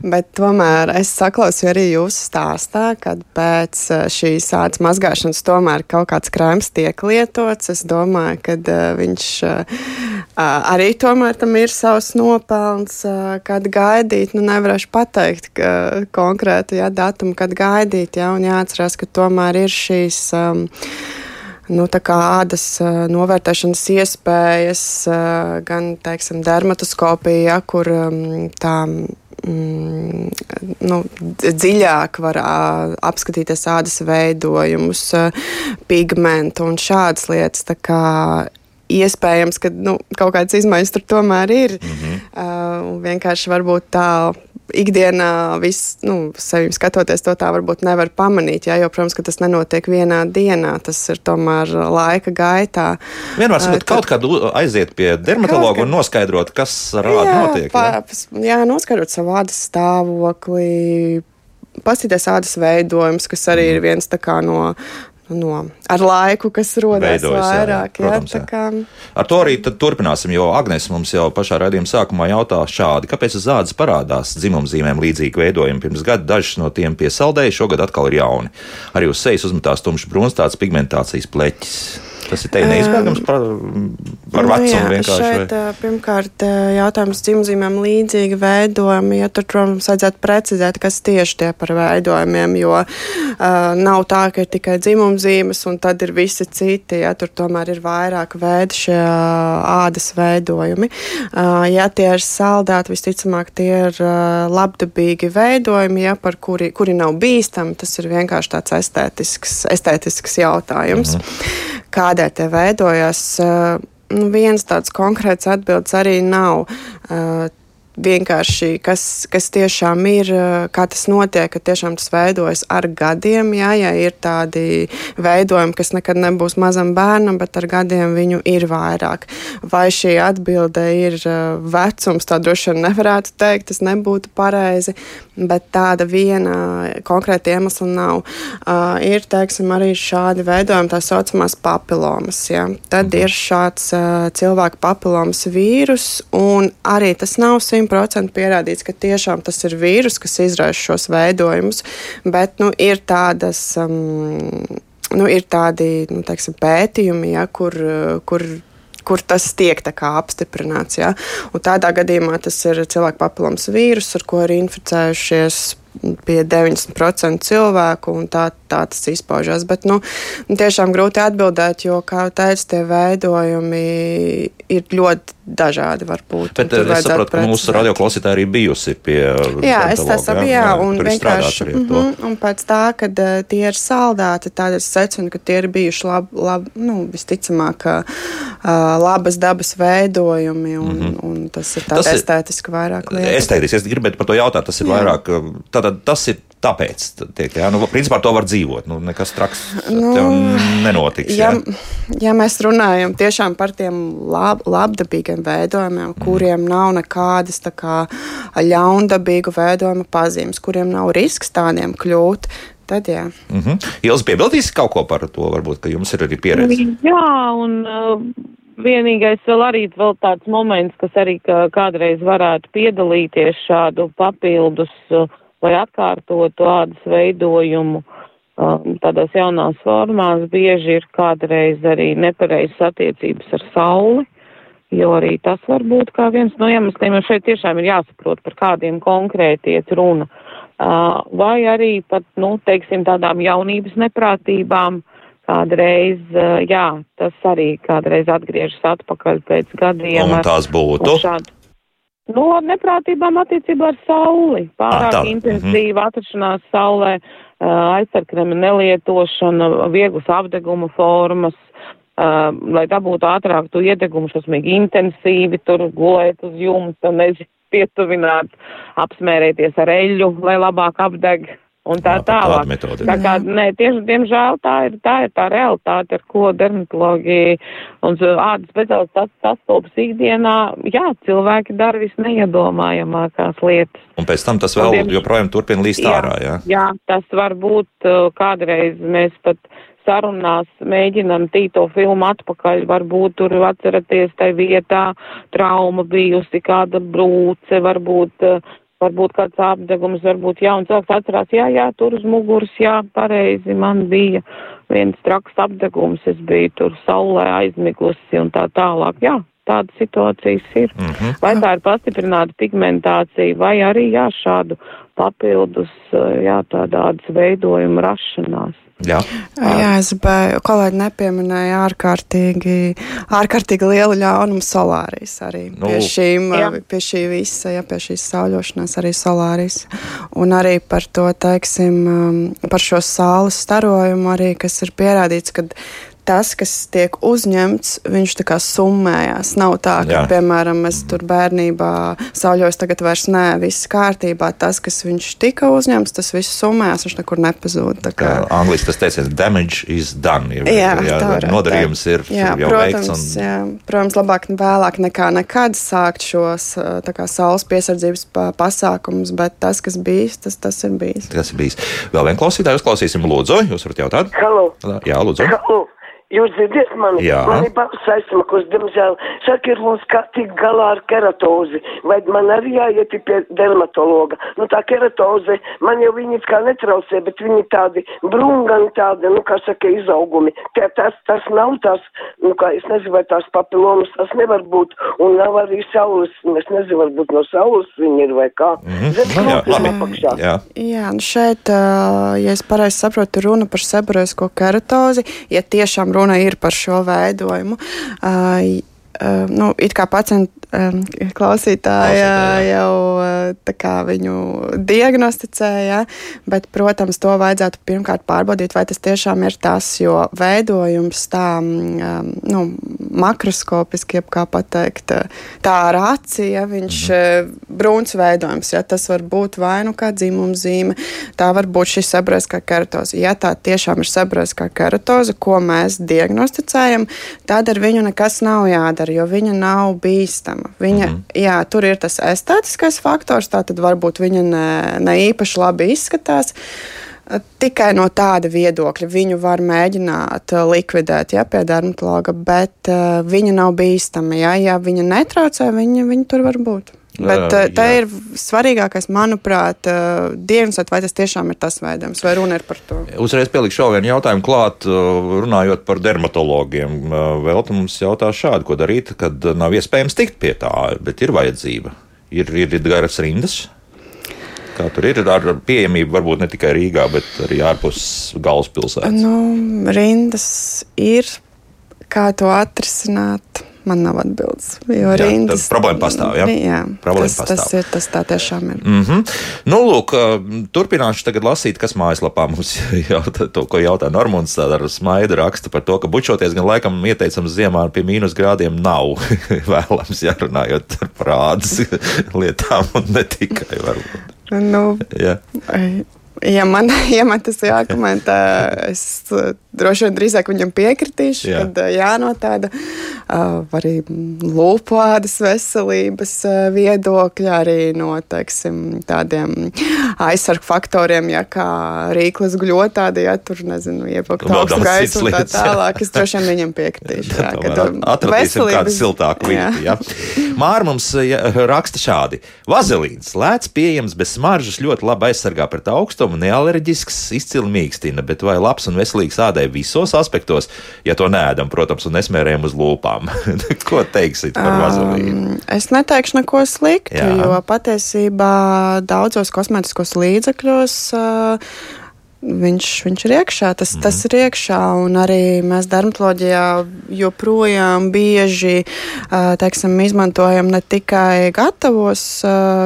B: Bet tomēr es saklausīju arī jūsu stāstā, kad pēc šīs ādas mazgāšanas tomēr kaut kāds krēms tiek lietots. Es domāju, ka viņš arī tomēr tam ir savs nopelns, kad gaidīt. Nu, nevarēšu pateikt konkrētu ja, datumu, kad gaidīt. Ja, un jāatcerās, ka tomēr ir šīs. Um, nu, ādas uh, novērtēšanas iespējas, uh, gan teiksim, dermatoskopija, ja, kur um, tā mm, nu, dziļāk var apskatīties ādas veidojumus, pigmentu un šādas lietas. iespējams, ka nu, kaut kādas izmaiņas tur tomēr ir. Mm -hmm. uh, vienkārši varbūt tā ikdienā viss, nu, sevi skatoties to tā varbūt nevar pamanīt, jā, jo, protams, ka tas nenotiek vienā dienā, tas ir tomēr laika gaitā.
A: Vienmēr sakot, uh, kaut kad aiziet pie dermatologa un noskaidrot, kas ar ādu notiek.
B: Jā, jā? jā, noskaidrot savu ādas stāvokli, paskatīties ādas veidojumus, kas arī mm. ir viens no no, ar laiku, kas rodas vairāk. Jā, jā, protams, jā.
A: Kā... Ar to arī turpināsim, jo Agnēs mums jau pašā raidījuma sākumā jautā šādi, kāpēc zāles parādās dzimumzīmēm līdzīgi veidojumi. Pirms gada dažs no tiem piesaldēja, šogad atkal ir jauni. Arī uz sejas uzmetās tumšs brūns, tāds pigmentācijas pleķis. Tas ir neizbēgams par, par nu vecumu. Jā, vienkārši.
B: Šeit, pirmkārt, jautājums dzimumzīmēm līdzīgi veidojumi. Ja tur, protams, vajadzētu precizēt, kas tieši tie par veidojumiem, jo uh, nav tā, ka ir tikai dzimumzīmes un tad ir visi citi. Ja tur tomēr ir vairāk veidi šie ādas veidojumi. Uh, ja tie ir saldēti, visticamāk, tie ir uh, labdabīgi veidojumi, ja, par kuri, kuri nav bīstami. Tas ir vienkārši tāds estētisks, estētisks jautājums. -hmm kādēļ tie veidojās. Nu, viens tāds konkrēts atbildes arī nav vienkārši, kas, kas tiešām ir, kā tas notiek, ka tiešām tas veidojas ar gadiem. Jā, ja ir tādi veidojumi, kas nekad nebūs mazam bērnam, bet ar gadiem viņu ir vairāk. Vai šī atbilde ir vecums, tā droši vien nevarētu teikt, tas nebūtu pareizi, bet tāda viena konkrēta iemesla nav. Uh, ir, teiksim, arī šādi veidojumi, tā saucamās papilomas. Ja? Tad mhm. ir šāds uh, cilvēku papilomas vīrus, un arī tas nav simts 100% pierādīts, ka tiešām tas ir vīrus, kas izraisa šos veidojumus, bet nu, ir tādas. Um, Nu, ir tādi nu, teiksim, pētījumi, ja, kur, kur kur tas tiek apstiprināts. Ja? Un tādā gadījumā tas ir cilvēku papilomas vīrus, ar ko ir inficējušies pie 90% cilvēku, un tā, tā tas izpaužās. Bet, nu, tiešām grūti atbildēt, jo, kā jau teicu, tie veidojumi ir ļoti dažādi. Varbūt,
A: Bet es saprotu, ka mūsu radioklausītāji arī bijusi pie.
B: Jā, es tā saprotu, jā, jā, un vienkārši. Mm -hmm, un pēc tā, kad uh, tie ir saldēti, tad es secinu, ka tie ir bijuši labi, lab, nu, visticamāk, uh, labas dabas veidojumi, un, mm -hmm. un tas ir tāds estētiski vairāk lietas.
A: Estētiski, es gribētu par to jautāt, tas ir jā. vairāk, tātad tas ir tāpēc, tiek, jā, nu, principā to var dzīvot. Nu, nekas traks nu, nenotiks. Ja,
B: ja mēs runājam tiešām par tiem lab, labdabīgiem veidojumiem, mm. kuriem nav nekādas kā, ļaundabīgu veidojumu pazīmes, kuriem nav risks tādiem kļūt, tad jā.
A: Mm -hmm. Jūs piebildīsiet kaut ko par to, varbūt, ka jums ir arī pieredze?
C: Jā, un uh, vienīgais vēl arī vēl tāds moments, kas arī kādreiz varētu piedalīties šādu papildus uh, vai atkārtotu ādas veidojumu um, tādās jaunās formās, bieži ir kādreiz arī nepareizas attiecības ar sauli, jo arī tas var būt kā viens no iemesliem, jo šeit tiešām ir jāsaprot, par kādiem konkrēti iet runa. Uh, vai arī pat, nu, teiksim, tādām jaunības neprātībām, kādreiz, uh, jā, tas arī kādreiz atgriežas atpakaļ pēc gadiem.
A: Un tās būtu?
C: Šādu, No neprātībām attiecībā ar sauli. Pārāk ah, intensīva mm -hmm. atrašanās saulē, aizsarkrema nelietošana, vieglas apdeguma formas, uh, lai dabūtu ātrāk to iedegumu, šausmīgi intensīvi tur gulēt uz jumta, nezinu, pietuvināt, apsmērēties ar eļļu, lai labāk apdeg un tā jā, tālāk.
A: Metodi.
C: Tā kā, nē, tieši, diemžēl, tā ir tā, ir tā realitāte, ar ko dermatoloģija un ādas speciālists sastopas ikdienā. Jā, cilvēki dara visneiedomājamākās lietas.
A: Un pēc tam tas vēl un, joprojām turpina līst jā, ārā, jā?
C: Jā, tas var būt uh, kādreiz mēs pat sarunās mēģinam tīto filmu atpakaļ, varbūt tur atceraties tai vietā trauma bijusi, kāda brūce, varbūt uh, varbūt kāds apdegums, varbūt jauns cilvēks atcerās, jā, jā, tur uz muguras, jā, pareizi, man bija viens traks apdegums, es biju tur saulē aizmigusi un tā tālāk, jā, tādas situācijas ir. Mm -hmm. Vai tā ir pastiprināta pigmentācija, vai arī, jā, šādu papildus, jā, tādādas veidojuma rašanās.
A: Jā,
B: jā es biju, kolēģi nepieminēja ārkārtīgi, ārkārtīgi lielu ļaunumu solārijas arī. Nu, pie, šīm, jā. pie šī visa, ja pie šīs sauļošanās arī solārijas. Un arī par to, teiksim, um, par šo saules starojumu arī, kas ir pierādīts, ka tas, kas tiek uzņemts, viņš tā kā summējās. Nav tā, ka, Jā. piemēram, es tur bērnībā sauļos, tagad vairs nē, viss kārtībā. Tas, kas viņš tika uzņemts, tas viss summējās, viņš nekur nepazūd. Tā kā
A: angliski tas teiciens, damage is done. Ir,
B: jā, jā,
A: nodarījums ir jā, jau
B: protams,
A: veikts. Un...
B: Jā, protams, labāk vēlāk nekā nekad sākt šos kā, saules piesardzības pasākumus, bet tas, kas bijis, tas, tas ir bijis.
A: Tas ir bijis. Vēl vien klausītāju uzklausīsim, lūdzu, jūs varat jautāt?
F: Halo.
A: Jā, lūdzu.
F: Halo. Jūs dzirdat mani?
A: Jā.
F: Man ir babas aizsmakus, diemžēl. Saka, ir mums kā tik galā ar keratozi. Vai man arī jāiet pie dermatologa? Nu, tā keratoze, man jau viņi kā netraucē, bet viņi tādi brungani tādi, nu, kā saka, izaugumi. Tie, tas, tas nav tās, nu, kā es nezinu, vai tās papilomas, tas nevar būt. Un nav arī saules, es nezinu, varbūt no saules viņi ir vai kā.
A: Mm -hmm. Zet, jā, labi.
B: Jā. jā, nu šeit, ja es pareizi saprotu, runa par seborēsko keratozi. Ja tiešām runa ir par šo veidojumu. Uh, nu, it kā pacienti um, klausītāja jau kā, viņu diagnosticēja, bet, protams, to vajadzētu pirmkārt pārbaudīt, vai tas tiešām ir tas, jo veidojums tā um, nu, makroskopiski, jeb kā pateikt, tā ar aci, ja viņš mhm. brūns veidojums, ja tas var būt vai nu kā dzimumzīme, tā var būt šī sebrēskā keratoze. Ja tā tiešām ir sebrēskā keratoze, ko mēs diagnosticējam, tad ar viņu nekas nav jādara, jo viņa nav bīstama. Viņa, mm jā, tur ir tas estētiskais faktors, tā tad varbūt viņa ne, ne īpaši labi izskatās. Tikai no tāda viedokļa viņu var mēģināt likvidēt ja, pie dermatologa, bet uh, viņa nav bīstama. Ja, ja viņa netraucē, viņa, viņa tur var būt. Bet uh, tā ir svarīgākais, manuprāt, uh, diagnosticēt, vai tas tiešām ir tas veidojums, vai runa ir par to.
A: Uzreiz pielikšu vēl vienu jautājumu klāt, runājot par dermatologiem. Vēl te mums jautā šādi, ko darīt, kad nav iespējams tikt pie tā, bet ir vajadzība. Ir, ir garas rindas. Kā tur ir ar pieejamību, varbūt ne tikai Rīgā, bet arī ārpus galvaspilsētas?
B: Nu, rindas ir. Kā to atrisināt? man nav atbildes. Jo jā, rindas,
A: problēma pastāv. Jā,
B: jā
A: problēma
B: tas,
A: pastāv.
B: tas ir tas tā tiešām ir.
A: Mm -hmm. Nu, lūk, turpināšu tagad lasīt, kas mājaslapā mums [LAUGHS] jautā, to, ko jautā Normons ar smaidu raksta par to, ka bučoties gan laikam ieteicams ziemā pie mīnus grādiem nav [LAUGHS] vēlams, jārunājot par prādas [LAUGHS] lietām un ne tikai varbūt.
B: Nu,
A: jā.
B: Ja man, [LAUGHS] ja man tas jākomentē, es droši vien drīzāk viņam piekritīšu, jā. kad jā, no tāda arī lūpādas veselības viedokļa, arī no teiksim, tādiem aizsargu faktoriem, ja kā rīklas guļotādi, ja tur nezinu, iepakt augstu gaisu un tā tālāk. Es droši vien viņam piekritīšu. [LAUGHS] Jā,
A: kad atradīsim veselības... kādu siltāku vietu. Ja. Māra mums raksta šādi. Vazelīns lēts pieejams bez smaržas ļoti labi aizsargā pret augstumu, nealerģisks, izcili mīkstina, bet vai labs un veselīgs ādai visos aspektos, ja to nēdam, protams, un nesmērējam uz lūpām. [LAUGHS] Ko teiksit par vazelīnu?
B: Um, es neteikšu neko sliktu, Jā. jo patiesībā daudzos kosmētiskos līdzekļos. Uh, viņš, viņš ir iekšā, tas, mm. tas ir iekšā. Un arī mēs dermatoloģijā joprojām bieži teiksim, izmantojam ne tikai gatavos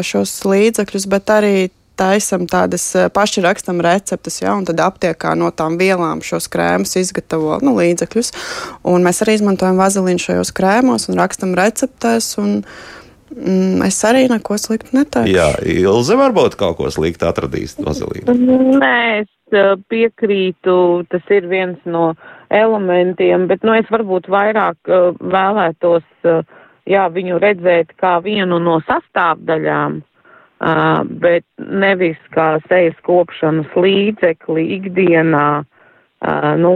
B: šos līdzekļus, bet arī taisam tādas eh, paši rakstam receptes, ja, un tad aptiekā no tām vielām šos krēmus izgatavo nu, līdzekļus. Un mēs arī izmantojam vazelīnu šajos krēmos un rakstam receptēs. Un, Mm, es arī neko sliktu neteiktu.
A: Jā, Ilze varbūt kaut ko sliktu atradīs vazelīnu.
C: Nē, es eh, piekrītu, tas ir viens no elementiem, bet nu, es varbūt vairāk uh, vēlētos uh, jā, viņu redzēt kā vienu no sastāvdaļām Uh, bet nevis kā sejas kopšanas līdzekli ikdienā. Uh, nu,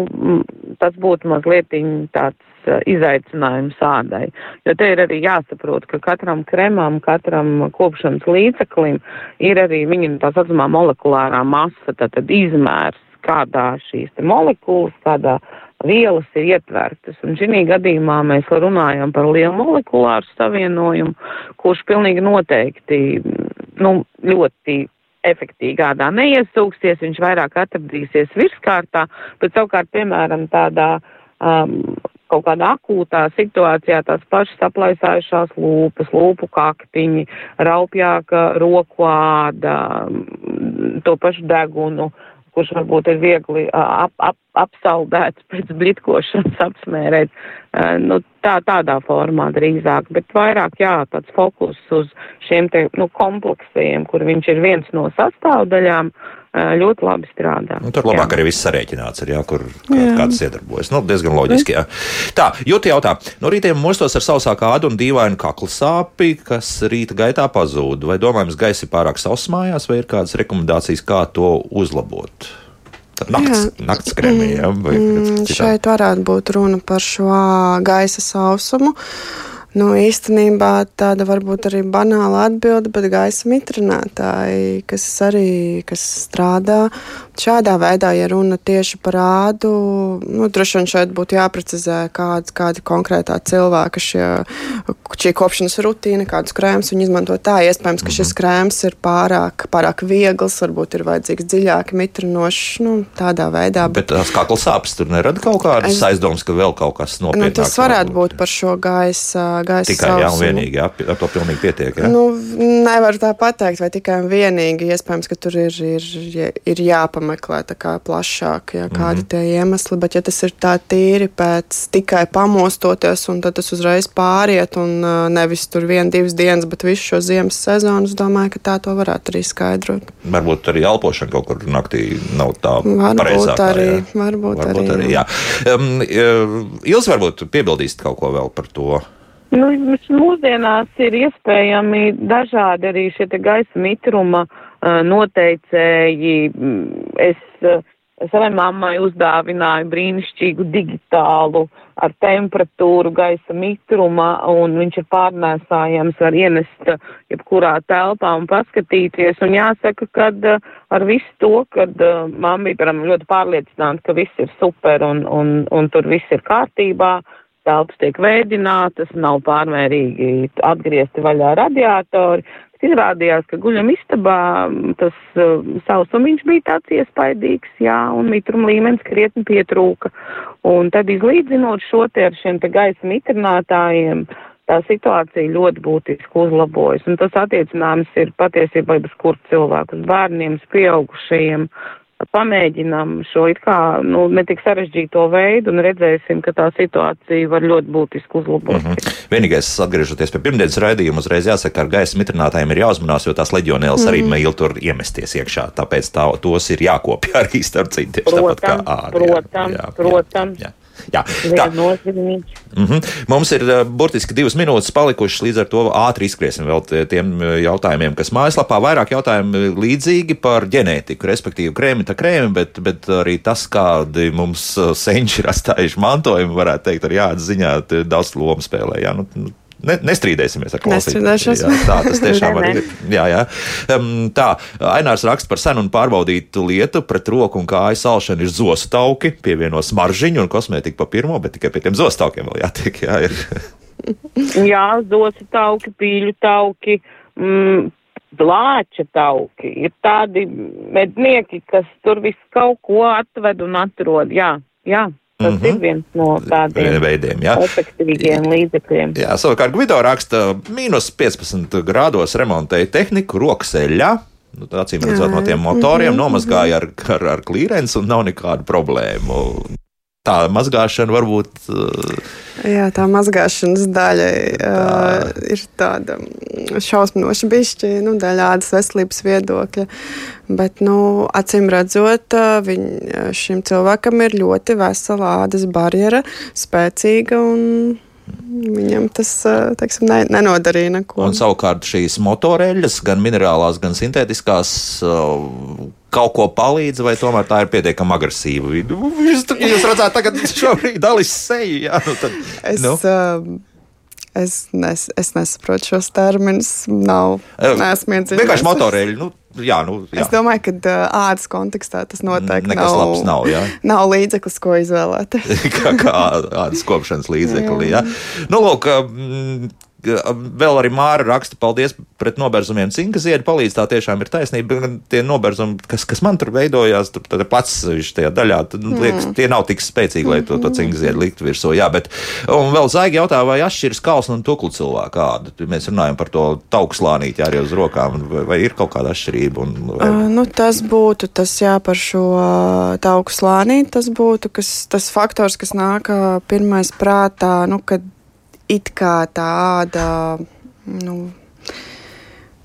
C: tas būtu mazliet tāds uh, izaicinājums ādai. Jo te ir arī jāsaprot, ka katram kremam, katram kopšanas līdzeklim ir arī viņa tā saucamā molekulārā masa, tātad izmērs, kādā šīs molekulas, kādā vielas ir ietvertas. Un šī gadījumā mēs runājam par lielu molekulāru savienojumu, kurš pilnīgi noteikti nu, ļoti efektīvi gādā neiesūksies, viņš vairāk atradīsies virskārtā, bet savukārt, piemēram, tādā um, kaut kādā akūtā situācijā tās pašas aplaisājušās lūpas, lūpu kaktiņi, raupjāka roku āda, to pašu degunu, kurš varbūt ir viegli ap, ap, apsaldēts pēc blitkošanas, apsmērēts. Nu, tā, tādā formā drīzāk, bet vairāk, jā, tāds fokus uz šiem te, nu, kompleksiem, kur viņš ir viens no sastāvdaļām, ļoti labi strādā.
A: Nu, tur labāk jā. arī viss sarēķināts ir, jā, kur kā, kāds iedarbojas. Nu, diezgan loģiski, jā. Tā, jūti jautā, no rītiem mostos ar sausāku ādu un dīvainu kaklu sāpi, kas rīta gaitā pazūd. Vai domājams, gaisa ir pārāk sauss mājās, vai ir kādas rekomendācijas, kā to uzlabot? Nakts, nakts krēmī, ja, vai,
B: mm, šeit varētu būt runa par šo gaisa sausumu. Nu, īstenībā tāda varbūt arī banāla atbilde, bet gaisa mitrinātāji, kas arī kas strādā šādā veidā, ja runa tieši par ādu, nu, droši vien šeit būtu jāprecizē, kāda, kāda konkrētā cilvēka šie, šī kopšanas rutīna, kādus krēmus viņi izmanto. Tā iespējams, ka šis mhm. krēms ir pārāk, pārāk viegls, varbūt ir vajadzīgs dziļāk mitrinošs, nu, tādā veidā.
A: Bet tās kakla sāpes tur nerada kaut kādas es... aizdomas, ka vēl kaut kas nopietnāks.
B: Nu, tas varētu būt par šo gaisa gaisa
A: tikai
B: sausumu.
A: jā, un vienīgi. Jā, ar to pilnīgi pietiek. Jā.
B: Nu, nevar tā pateikt, vai tikai un vienīgi. Iespējams, ka tur ir, ir, ir jāpameklē plašāk, jā, kādi mm -hmm. tie iemesli. Bet, ja tas ir tā tīri pēc tikai pamostoties, un tad tas uzreiz pāriet, un nevis tur viena, divas dienas, bet visu šo ziemas sezonu, es domāju, ka tā to varētu arī skaidrot.
A: Varbūt arī elpošana kaut kur naktī nav tā
B: varbūt
A: pareizākā.
B: Arī, jā. varbūt, varbūt arī, arī. Jā.
A: Jā. Um, Ils varbūt piebildīst kaut ko vēl par to.
C: Nu, mūsdienās ir iespējami dažādi arī šie gaisa mitruma noteicēji. Es savai mammai uzdāvināju brīnišķīgu digitālu ar temperatūru gaisa mitruma, un viņš ir pārnēsājams, var ienest jebkurā telpā un paskatīties. Un jāsaka, ka ar visu to, kad mamma bija, piemēram, ļoti pārliecināta, ka viss ir super un, un, un tur viss ir kārtībā, telpas tiek veidinātas, nav pārmērīgi atgriezti vaļā radiatori. Izrādījās, ka guļam istabā tas uh, sausumiņš bija tāds iespaidīgs, jā, un mitruma līmenis krietni pietrūka. Un tad izlīdzinot šo te ar šiem te gaisa mitrinātājiem, tā situācija ļoti būtiski uzlabojas. Un tas attiecināms ir patiesībā uz kur cilvēku, uz bērniem, uz pieaugušajiem, pamēģinām šo it kā nu, netik sarežģīto veidu un redzēsim, ka tā situācija var ļoti būtiski uzlabot. Mm -hmm.
A: Vienīgais, atgriežoties pie pirmdienas raidījuma, uzreiz jāsaka, ka ar gaisa mitrinātājiem ir jāuzmanās, jo tās leģionēlas mm -hmm. arī mēģina tur iemesties iekšā. Tāpēc tā, tos ir jākopja arī starp citu.
C: Protams, protams, jā, jā, protams. Jā, jā.
A: Jā, tā -hmm. Mums ir uh, burtiski divas minūtes palikušas, līdz ar to ātri izskriesim vēl tiem eh, jautājumiem, kas mājaslapā vairāk jautājumu līdzīgi par ģenētiku, respektīvi krēmi, tā krēmi, bet, bet arī tas, kādi mums eh, senči ir atstājuši mantojumu, varētu teikt, arī jāatziņā daudz lomu spēlē. Jā, nu, nu ne, nestrīdēsimies ar klausītājiem. Tā tas tiešām [LAUGHS] arī ir. Jā, jā. Um, tā, Ainārs raksta par senu un pārbaudītu lietu pret roku un kāju salšanu ir zosu tauki, pievieno smaržiņu un kosmētiku pa pirmo, bet tikai pie tiem zosu taukiem vēl jātiek. Jā, ir. [LAUGHS]
C: jā zosu tauki, pīļu tauki. Mm, Blāča tauki ir tādi mednieki, kas tur visu kaut ko atved un atrod. Jā, jā. Tas mm -hmm. ir viens no tādiem
A: veidiem, jā. [LAUGHS]
C: efektīviem līdzekļiem.
A: Jā, savukārt Gvido raksta, mīnus 15 grādos remontēja tehniku, rokas eļļā. Nu, acīm redzot, no tiem motoriem mm -hmm. nomazgāja ar, ar, ar klīrenci un nav nekādu problēmu tā mazgāšana varbūt. Uh,
B: Jā, tā mazgāšanas daļa tā. Uh, ir tāda šausminoša bišķi, nu, daļa ādas veselības viedokļa. Bet, nu, acīm redzot, uh, viņ, šim cilvēkam ir ļoti vesela ādas barjera, spēcīga un Viņam tas teiksim, ne, nenodarīja neko.
A: Un savukārt šīs motoreļas, gan minerālās, gan sintētiskās, kaut ko palīdz, vai tomēr tā ir pietiekami agresīva? Jūs, jūs redzat, tagad [LAUGHS] šobrīd dalis seju. Jā, nu tad,
B: es, nu. uh, Es, nes, es nesaprotu šos terminus. Nav,
A: iedzīvojis. Vienkārši motorēļi. Nu, jā, nu, jā.
B: Es domāju, ka uh, ādas kontekstā tas noteikti
A: Nekas nav, labs nav, jā. [LAUGHS]
B: nav līdzeklis, ko izvēlēties. [LAUGHS]
A: kā, kā ādas kopšanas līdzekli. Jā. Jā. Nu, lūk, Vēl arī Māra raksta, paldies pret noberzumiem. Cinka ziedi palīdz, tā tiešām ir taisnība. Tie noberzumi, kas, kas man tur veidojās, tur pats tajā daļā, tad, nu, liekas, tie nav tik spēcīgi, lai to, to cinka ziedu liktu virsū. Jā, bet, un vēl Zaigi jautā, vai atšķiras kalsnu un tuklu cilvēku kādu. Mēs runājam par to taukslānīti arī uz rokām, vai, vai ir kaut kāda atšķirība? Un, vai...
B: uh, nu, tas būtu tas, jā, par šo taukslānīti, tas būtu kas, tas faktors, kas nāk pirmais prātā, nu, kad it kā tā āda. Nu,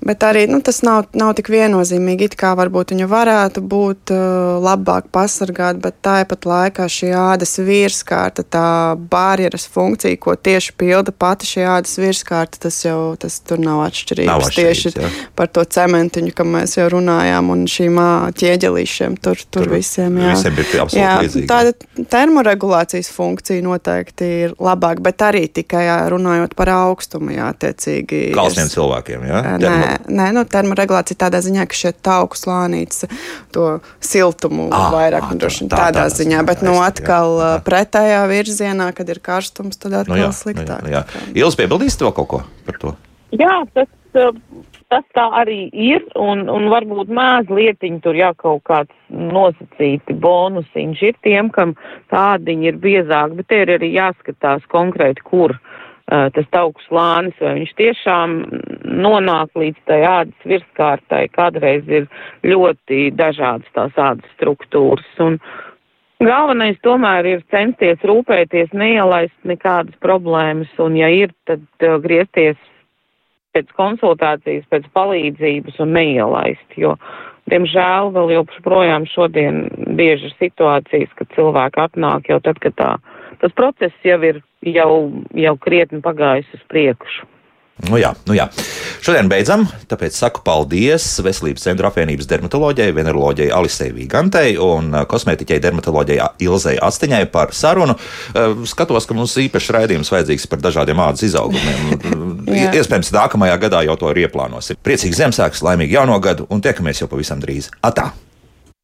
B: Bet arī nu, tas nav, nav tik viennozīmīgi. It kā varbūt viņa varētu būt uh, labāk pasargāta, bet tāpat laikā šī ādas virskārta, tā barjeras funkcija, ko tieši pilda pati šī ādas virskārta, tas jau tas tur nav atšķirības.
A: Nav atšķirības
B: tieši
A: jā.
B: par to cementiņu, kam mēs jau runājām, un šīm ķieģelīšiem tur, tur, tur visiem. Jā.
A: Visiem ir absolūti
B: Jā,
A: līdzīgi.
B: tāda termoregulācijas funkcija noteikti ir labāka, bet arī tikai jā, runājot par augstumu, jā, attiecīgi.
A: Kalsniem cilvēkiem, jā?
B: Nē, nē nu, termoregulācija tādā ziņā, ka šie tauku slānītes to siltumu
A: Ah,
B: vairāk
A: ah, tā-
B: nodrošina
A: tā-
B: tādā
A: tādā
B: ziņā,
A: ziņā,
B: bet nu
A: jā,
B: atkal
A: jā.
B: jā. pretējā virzienā, kad ir karstums, tad
A: Nu,
B: atkal
A: jā,
B: nu, sliktāk.
A: Nu, jā, nu, jā. Ilis piebildīsit vēl kaut ko par to?
C: Jā, tas, uh, tas tā arī ir, un, un varbūt mazliet tur jau kaut kāds nosacīti bonusiņš ir tiem, kam tādiņi ir biezāk, bet te ir arī jāskatās konkrēti, kur uh, tas tauku slānis, vai viņš tiešām nonāk līdz tai ādas virskārtai, kādreiz ir ļoti dažādas tās ādas struktūras. Un, Galvenais tomēr ir censties rūpēties, neielaist nekādas problēmas, un ja ir, tad griezties pēc konsultācijas, pēc palīdzības un neielaist, jo, diemžēl, vēl joprojām šodien bieži ir situācijas, ka cilvēki atnāk jau tad, kad tā, tas process jau ir jau, jau krietni pagājis uz priekšu.
A: Nu jā, nu jā. Šodien beidzam, tāpēc saku paldies Veselības centra apvienības dermatoloģijai, veneroloģijai Alisei Vigantei un uh, kosmētiķei dermatoloģijai Ilzei Astiņai par sarunu. Uh, Skatos, ka mums īpašs raidījums vajadzīgs par dažādiem ādas izaugumiem. [LAUGHS]
B: Jā.
A: Iespējams, nākamajā gadā jau to ir ieplānosim. Priecīgs Ziemassvētku, laimīgu jauno gadu un tiekamies jau pavisam drīz. Atā!